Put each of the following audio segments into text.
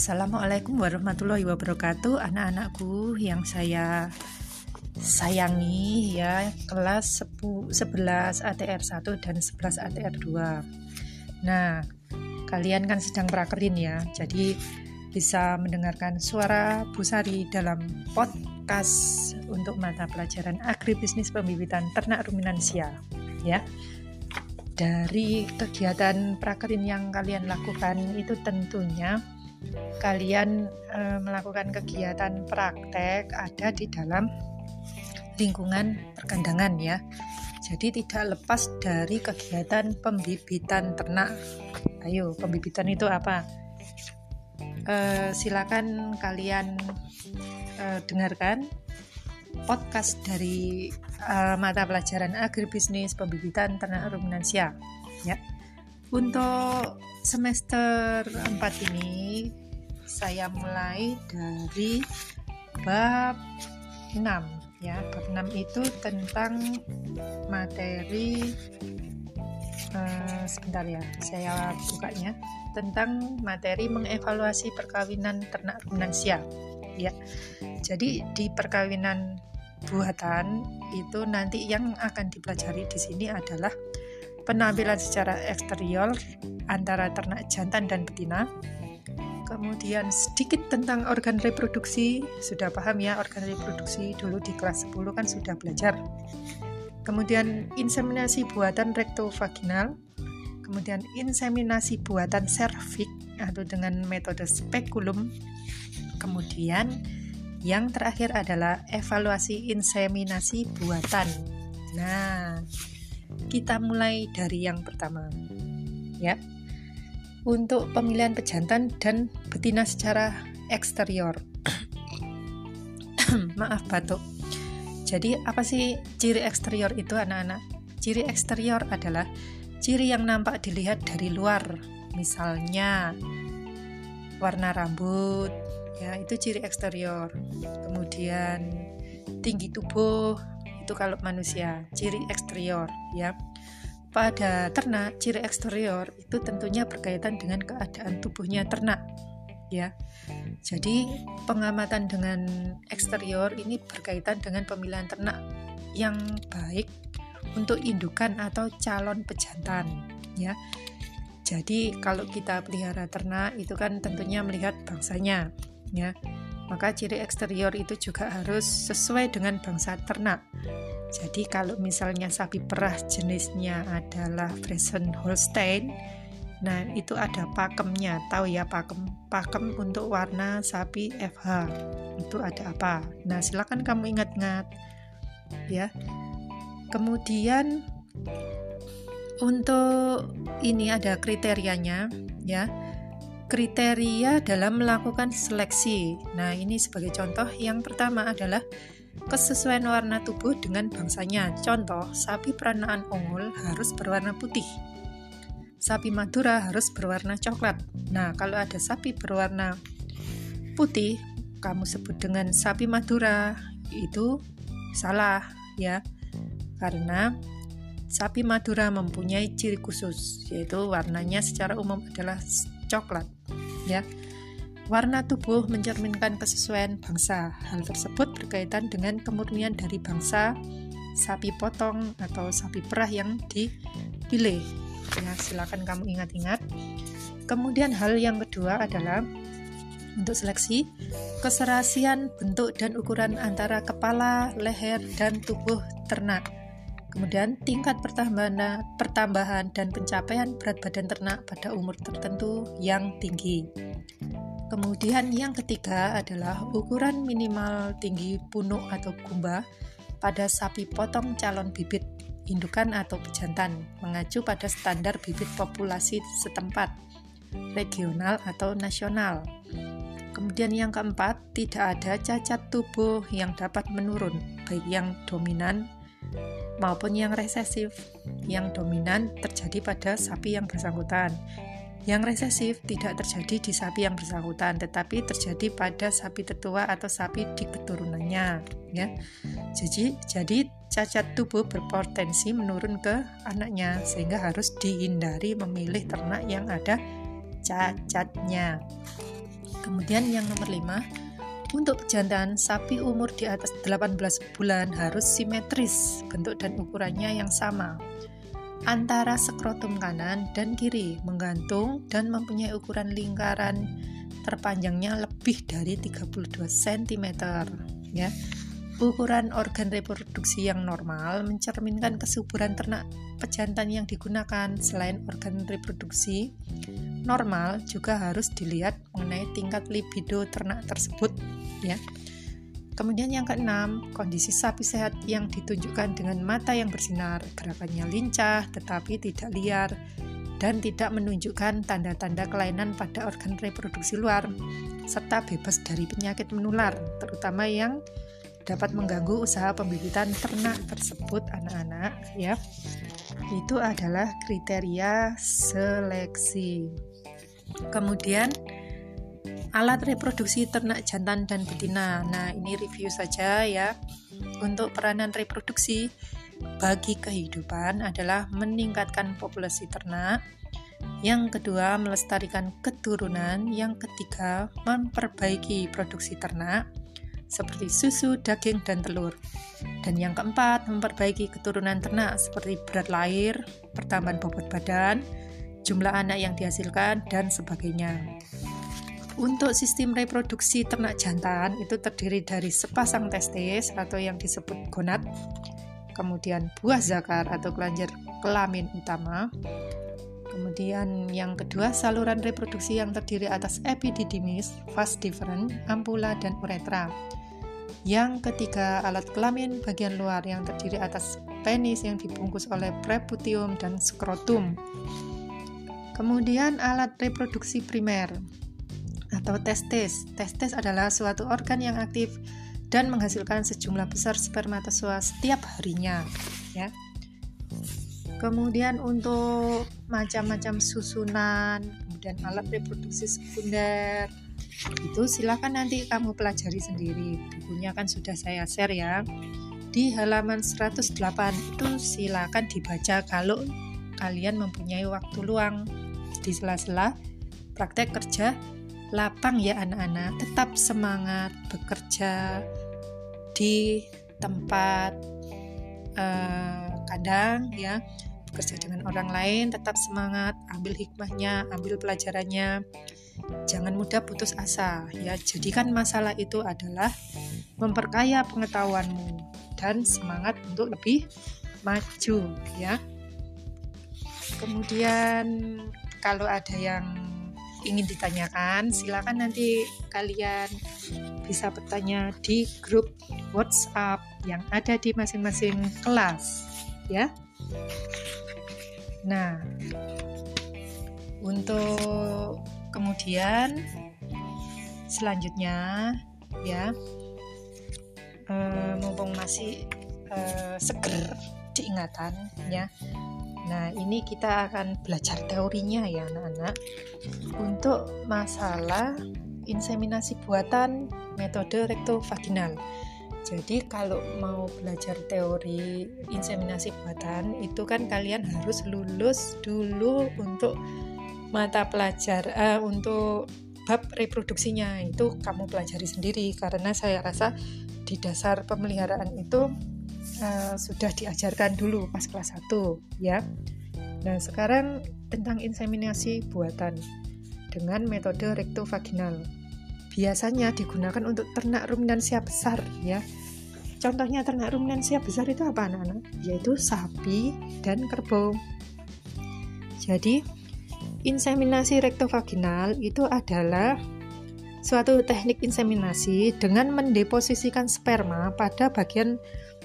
Assalamualaikum warahmatullahi wabarakatuh Anak-anakku yang saya sayangi ya Kelas 10, 11 ATR 1 dan 11 ATR 2 Nah kalian kan sedang prakerin ya Jadi bisa mendengarkan suara Bu Sari dalam podcast untuk mata pelajaran agribisnis pembibitan ternak ruminansia ya. Dari kegiatan prakerin yang kalian lakukan itu tentunya kalian e, melakukan kegiatan praktek ada di dalam lingkungan perkandangan ya. Jadi tidak lepas dari kegiatan pembibitan ternak. Ayo, pembibitan itu apa? E, silakan kalian e, dengarkan podcast dari uh, mata pelajaran agribisnis pembibitan ternak ruminansia ya. Untuk semester 4 ini saya mulai dari bab 6 ya. Bab 6 itu tentang materi uh, sebentar ya, saya bukanya tentang materi mengevaluasi perkawinan ternak ruminansia ya. Jadi di perkawinan buatan itu nanti yang akan dipelajari di sini adalah penampilan secara eksterior antara ternak jantan dan betina. Kemudian sedikit tentang organ reproduksi, sudah paham ya organ reproduksi dulu di kelas 10 kan sudah belajar. Kemudian inseminasi buatan rektovaginal, kemudian inseminasi buatan serviks atau dengan metode spekulum. Kemudian yang terakhir adalah evaluasi inseminasi buatan. Nah, kita mulai dari yang pertama. Ya. Untuk pemilihan pejantan dan betina secara eksterior. Maaf batuk. Jadi apa sih ciri eksterior itu anak-anak? Ciri eksterior adalah ciri yang nampak dilihat dari luar. Misalnya warna rambut, ya itu ciri eksterior kemudian tinggi tubuh itu kalau manusia ciri eksterior ya. Pada ternak ciri eksterior itu tentunya berkaitan dengan keadaan tubuhnya ternak ya. Jadi pengamatan dengan eksterior ini berkaitan dengan pemilihan ternak yang baik untuk indukan atau calon pejantan ya. Jadi kalau kita pelihara ternak itu kan tentunya melihat bangsanya ya. Maka ciri eksterior itu juga harus sesuai dengan bangsa ternak. Jadi kalau misalnya sapi perah jenisnya adalah Friesen Holstein, nah itu ada pakemnya, tahu ya pakem pakem untuk warna sapi FH itu ada apa? Nah silakan kamu ingat-ingat ya. Kemudian untuk ini ada kriterianya ya kriteria dalam melakukan seleksi. Nah, ini sebagai contoh yang pertama adalah kesesuaian warna tubuh dengan bangsanya. Contoh, sapi peranaan ungul harus berwarna putih. Sapi Madura harus berwarna coklat. Nah, kalau ada sapi berwarna putih, kamu sebut dengan sapi Madura, itu salah ya. Karena sapi Madura mempunyai ciri khusus, yaitu warnanya secara umum adalah coklat ya. Warna tubuh mencerminkan kesesuaian bangsa. Hal tersebut berkaitan dengan kemurnian dari bangsa sapi potong atau sapi perah yang dipilih. Ya, silakan kamu ingat-ingat. Kemudian hal yang kedua adalah untuk seleksi keserasian bentuk dan ukuran antara kepala, leher, dan tubuh ternak. Kemudian tingkat pertambahan, pertambahan dan pencapaian berat badan ternak pada umur tertentu yang tinggi. Kemudian yang ketiga adalah ukuran minimal tinggi punuk atau gumba pada sapi potong calon bibit indukan atau pejantan mengacu pada standar bibit populasi setempat, regional atau nasional. Kemudian yang keempat, tidak ada cacat tubuh yang dapat menurun, baik yang dominan maupun yang resesif. Yang dominan terjadi pada sapi yang bersangkutan. Yang resesif tidak terjadi di sapi yang bersangkutan, tetapi terjadi pada sapi tetua atau sapi di keturunannya. Ya, jadi jadi cacat tubuh berpotensi menurun ke anaknya, sehingga harus dihindari memilih ternak yang ada cacatnya. Kemudian yang nomor 5, untuk pejantan, sapi umur di atas 18 bulan harus simetris, bentuk dan ukurannya yang sama antara skrotum kanan dan kiri, menggantung dan mempunyai ukuran lingkaran terpanjangnya lebih dari 32 cm ya. Ukuran organ reproduksi yang normal mencerminkan kesuburan ternak pejantan yang digunakan. Selain organ reproduksi, normal juga harus dilihat mengenai tingkat libido ternak tersebut ya. Kemudian yang keenam, kondisi sapi sehat yang ditunjukkan dengan mata yang bersinar, gerakannya lincah tetapi tidak liar dan tidak menunjukkan tanda-tanda kelainan pada organ reproduksi luar serta bebas dari penyakit menular, terutama yang dapat mengganggu usaha pembibitan ternak tersebut anak-anak ya. Itu adalah kriteria seleksi. Kemudian alat reproduksi ternak jantan dan betina. Nah, ini review saja ya. Untuk peranan reproduksi bagi kehidupan adalah meningkatkan populasi ternak. Yang kedua, melestarikan keturunan. Yang ketiga, memperbaiki produksi ternak seperti susu, daging, dan telur. Dan yang keempat, memperbaiki keturunan ternak seperti berat lahir, pertambahan bobot badan, jumlah anak yang dihasilkan, dan sebagainya. Untuk sistem reproduksi ternak jantan itu terdiri dari sepasang testis atau yang disebut gonad, kemudian buah zakar atau kelenjar kelamin utama, kemudian yang kedua saluran reproduksi yang terdiri atas epididymis, vas different, ampula, dan uretra. Yang ketiga, alat kelamin bagian luar yang terdiri atas penis yang dibungkus oleh preputium dan skrotum. Kemudian alat reproduksi primer atau testis. Testis adalah suatu organ yang aktif dan menghasilkan sejumlah besar spermatozoa setiap harinya, ya. Kemudian untuk macam-macam susunan, kemudian alat reproduksi sekunder, itu silakan nanti kamu pelajari sendiri. Bukunya kan sudah saya share ya. Di halaman 108 itu silakan dibaca kalau kalian mempunyai waktu luang di sela-sela praktek kerja lapang ya anak-anak, tetap semangat bekerja di tempat uh, kandang ya, bekerja dengan orang lain, tetap semangat, ambil hikmahnya, ambil pelajarannya. Jangan mudah putus asa ya. Jadikan masalah itu adalah memperkaya pengetahuanmu dan semangat untuk lebih maju ya. Kemudian kalau ada yang ingin ditanyakan, silakan nanti kalian bisa bertanya di grup WhatsApp yang ada di masing-masing kelas, ya. Nah, untuk kemudian selanjutnya, ya, eh, mumpung masih eh, seger diingatan, ya Nah, ini kita akan belajar teorinya ya anak-anak. Untuk masalah inseminasi buatan metode rektovaginal. Jadi kalau mau belajar teori inseminasi buatan itu kan kalian harus lulus dulu untuk mata pelajar uh, untuk bab reproduksinya itu kamu pelajari sendiri karena saya rasa di dasar pemeliharaan itu uh, sudah diajarkan dulu pas kelas 1 ya. Nah, sekarang tentang inseminasi buatan dengan metode rektovaginal. Biasanya digunakan untuk ternak ruminansia besar ya. Contohnya ternak ruminansia besar itu apa anak-anak? Yaitu sapi dan kerbau. Jadi, inseminasi rektovaginal itu adalah suatu teknik inseminasi dengan mendeposisikan sperma pada bagian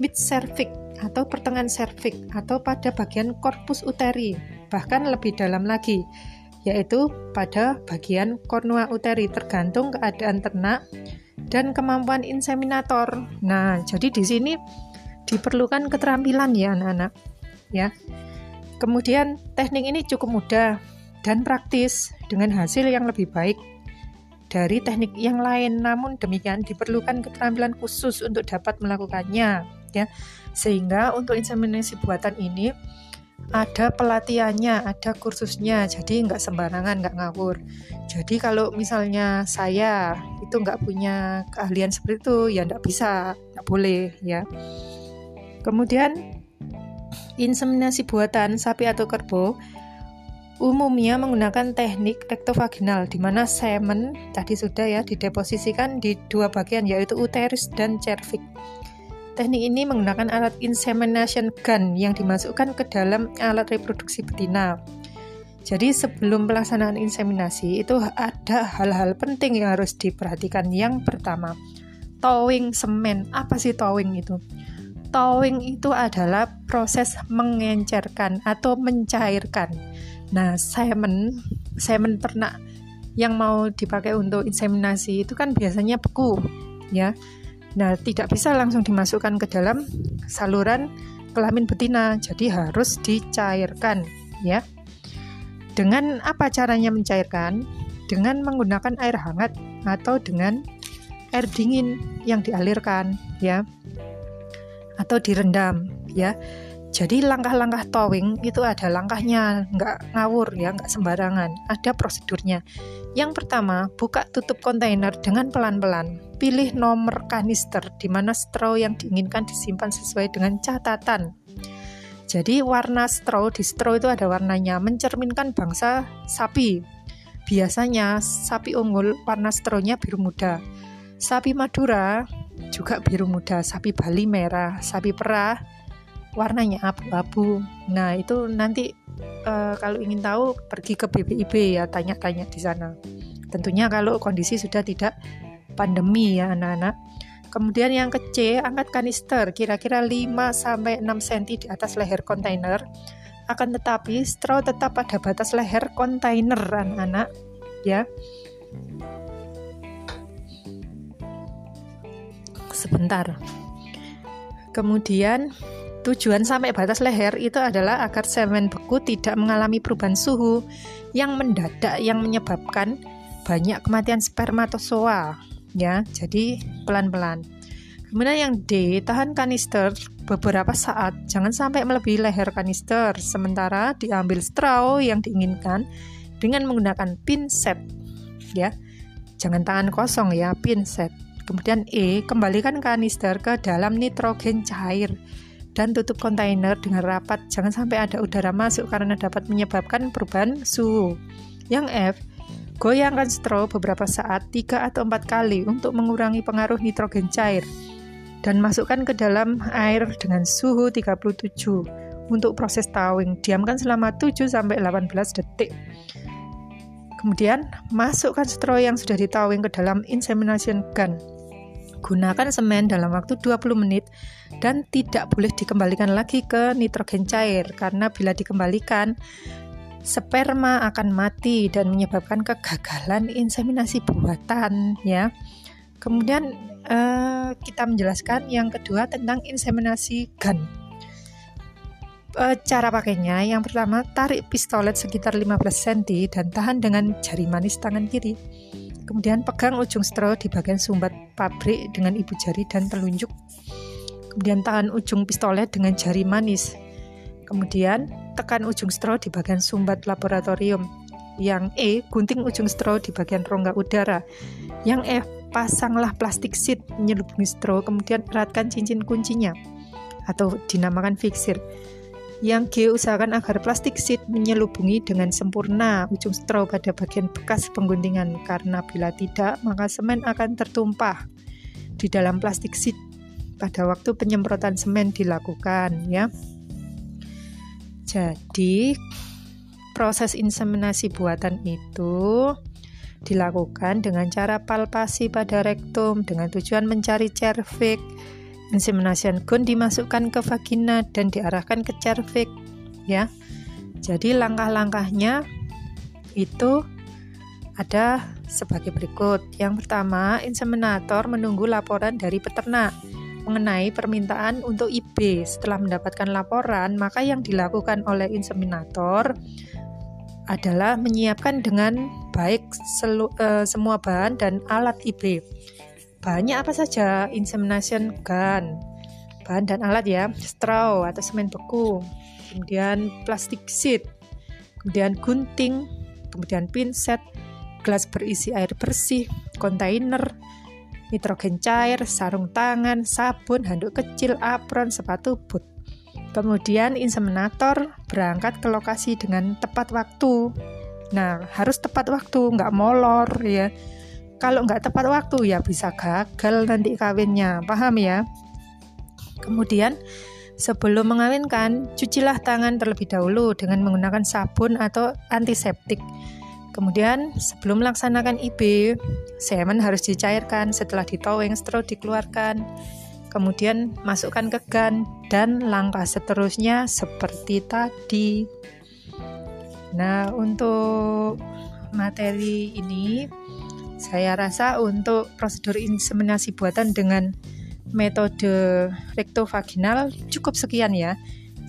mid cervix atau pertengahan cervix atau pada bagian korpus uteri, bahkan lebih dalam lagi, yaitu pada bagian kornua uteri tergantung keadaan ternak dan kemampuan inseminator. Nah, jadi di sini diperlukan keterampilan ya anak-anak. Ya. Kemudian teknik ini cukup mudah dan praktis dengan hasil yang lebih baik dari teknik yang lain. Namun demikian diperlukan keterampilan khusus untuk dapat melakukannya ya sehingga untuk inseminasi buatan ini ada pelatihannya, ada kursusnya, jadi nggak sembarangan, nggak ngawur. Jadi kalau misalnya saya itu nggak punya keahlian seperti itu, ya nggak bisa, nggak boleh ya. Kemudian inseminasi buatan sapi atau kerbau umumnya menggunakan teknik rektovaginal di mana semen tadi sudah ya dideposisikan di dua bagian yaitu uterus dan cervix. Teknik ini menggunakan alat insemination gun yang dimasukkan ke dalam alat reproduksi betina. Jadi sebelum pelaksanaan inseminasi itu ada hal-hal penting yang harus diperhatikan. Yang pertama, towing semen. Apa sih towing itu? Towing itu adalah proses mengencerkan atau mencairkan Nah, semen, semen pernak yang mau dipakai untuk inseminasi itu kan biasanya beku, ya. Nah, tidak bisa langsung dimasukkan ke dalam saluran kelamin betina, jadi harus dicairkan, ya. Dengan apa caranya mencairkan? Dengan menggunakan air hangat atau dengan air dingin yang dialirkan, ya. Atau direndam, ya. Jadi langkah-langkah towing itu ada langkahnya, nggak ngawur ya, nggak sembarangan. Ada prosedurnya. Yang pertama, buka tutup kontainer dengan pelan-pelan. Pilih nomor kanister di mana straw yang diinginkan disimpan sesuai dengan catatan. Jadi warna straw di straw itu ada warnanya, mencerminkan bangsa sapi. Biasanya sapi unggul warna strawnya biru muda. Sapi Madura juga biru muda, sapi Bali merah, sapi perah warnanya abu-abu. Nah, itu nanti uh, kalau ingin tahu pergi ke BPIB ya tanya-tanya di sana. Tentunya kalau kondisi sudah tidak pandemi ya anak-anak. Kemudian yang kecil angkat kanister kira-kira 5 sampai 6 cm di atas leher kontainer. Akan tetapi straw tetap pada batas leher kontainer anak-anak ya. Sebentar. Kemudian Tujuan sampai batas leher itu adalah agar semen beku tidak mengalami perubahan suhu yang mendadak yang menyebabkan banyak kematian spermatozoa ya. Jadi pelan-pelan. Kemudian yang D, tahan kanister beberapa saat, jangan sampai melebihi leher kanister. Sementara diambil straw yang diinginkan dengan menggunakan pinset ya. Jangan tangan kosong ya, pinset. Kemudian E, kembalikan kanister ke dalam nitrogen cair dan tutup kontainer dengan rapat. Jangan sampai ada udara masuk karena dapat menyebabkan perubahan suhu. Yang F, goyangkan straw beberapa saat, 3 atau 4 kali untuk mengurangi pengaruh nitrogen cair dan masukkan ke dalam air dengan suhu 37 untuk proses towing. Diamkan selama 7 sampai 18 detik. Kemudian, masukkan straw yang sudah ditowing ke dalam insemination gun Gunakan semen dalam waktu 20 menit dan tidak boleh dikembalikan lagi ke nitrogen cair karena bila dikembalikan sperma akan mati dan menyebabkan kegagalan inseminasi buatan ya. Kemudian eh, kita menjelaskan yang kedua tentang inseminasi gun. Eh, cara pakainya yang pertama tarik pistolet sekitar 15 cm dan tahan dengan jari manis tangan kiri. Kemudian pegang ujung straw di bagian sumbat pabrik dengan ibu jari dan telunjuk. Kemudian tahan ujung pistolet dengan jari manis. Kemudian tekan ujung straw di bagian sumbat laboratorium. Yang E, gunting ujung straw di bagian rongga udara. Yang F, pasanglah plastik sheet menyelubungi straw, kemudian eratkan cincin kuncinya atau dinamakan fixir. Yang G usahakan agar plastik sheet menyelubungi dengan sempurna ujung straw pada bagian bekas pengguntingan karena bila tidak maka semen akan tertumpah di dalam plastik sheet pada waktu penyemprotan semen dilakukan ya. Jadi proses inseminasi buatan itu dilakukan dengan cara palpasi pada rektum dengan tujuan mencari cervix Insemination gun dimasukkan ke vagina dan diarahkan ke cervix ya. Jadi langkah-langkahnya itu ada sebagai berikut. Yang pertama, inseminator menunggu laporan dari peternak mengenai permintaan untuk IB. Setelah mendapatkan laporan, maka yang dilakukan oleh inseminator adalah menyiapkan dengan baik selu, uh, semua bahan dan alat IB banyak apa saja insemination gun, bahan dan alat ya, straw atau semen beku, kemudian plastik sheet, kemudian gunting, kemudian pinset, gelas berisi air bersih, kontainer, nitrogen cair, sarung tangan, sabun, handuk kecil, apron, sepatu boot. Kemudian inseminator berangkat ke lokasi dengan tepat waktu. Nah, harus tepat waktu, nggak molor ya. Kalau nggak tepat waktu ya bisa gagal nanti kawinnya, paham ya? Kemudian sebelum mengawinkan, cucilah tangan terlebih dahulu dengan menggunakan sabun atau antiseptik. Kemudian sebelum melaksanakan IB, semen harus dicairkan setelah ditowing, setelah dikeluarkan kemudian masukkan ke gun dan langkah seterusnya seperti tadi. Nah, untuk materi ini saya rasa untuk prosedur inseminasi buatan dengan metode rektovaginal cukup sekian ya.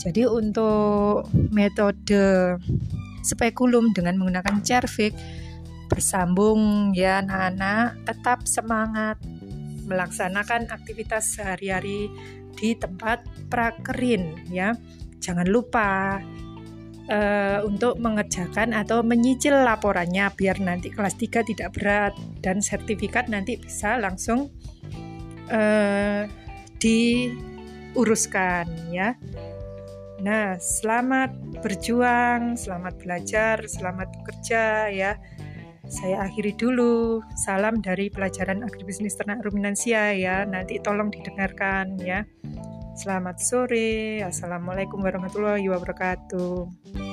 Jadi untuk metode spekulum dengan menggunakan cervix bersambung ya anak-anak tetap semangat melaksanakan aktivitas sehari-hari di tempat prakerin ya. Jangan lupa uh, untuk mengerjakan atau menyicil laporannya biar nanti kelas 3 tidak berat dan sertifikat nanti bisa langsung uh, diuruskan ya. Nah, selamat berjuang, selamat belajar, selamat bekerja ya. Saya akhiri dulu. Salam dari pelajaran agribisnis ternak ruminansia ya. Nanti tolong didengarkan ya. Selamat sore. Assalamualaikum warahmatullahi wabarakatuh.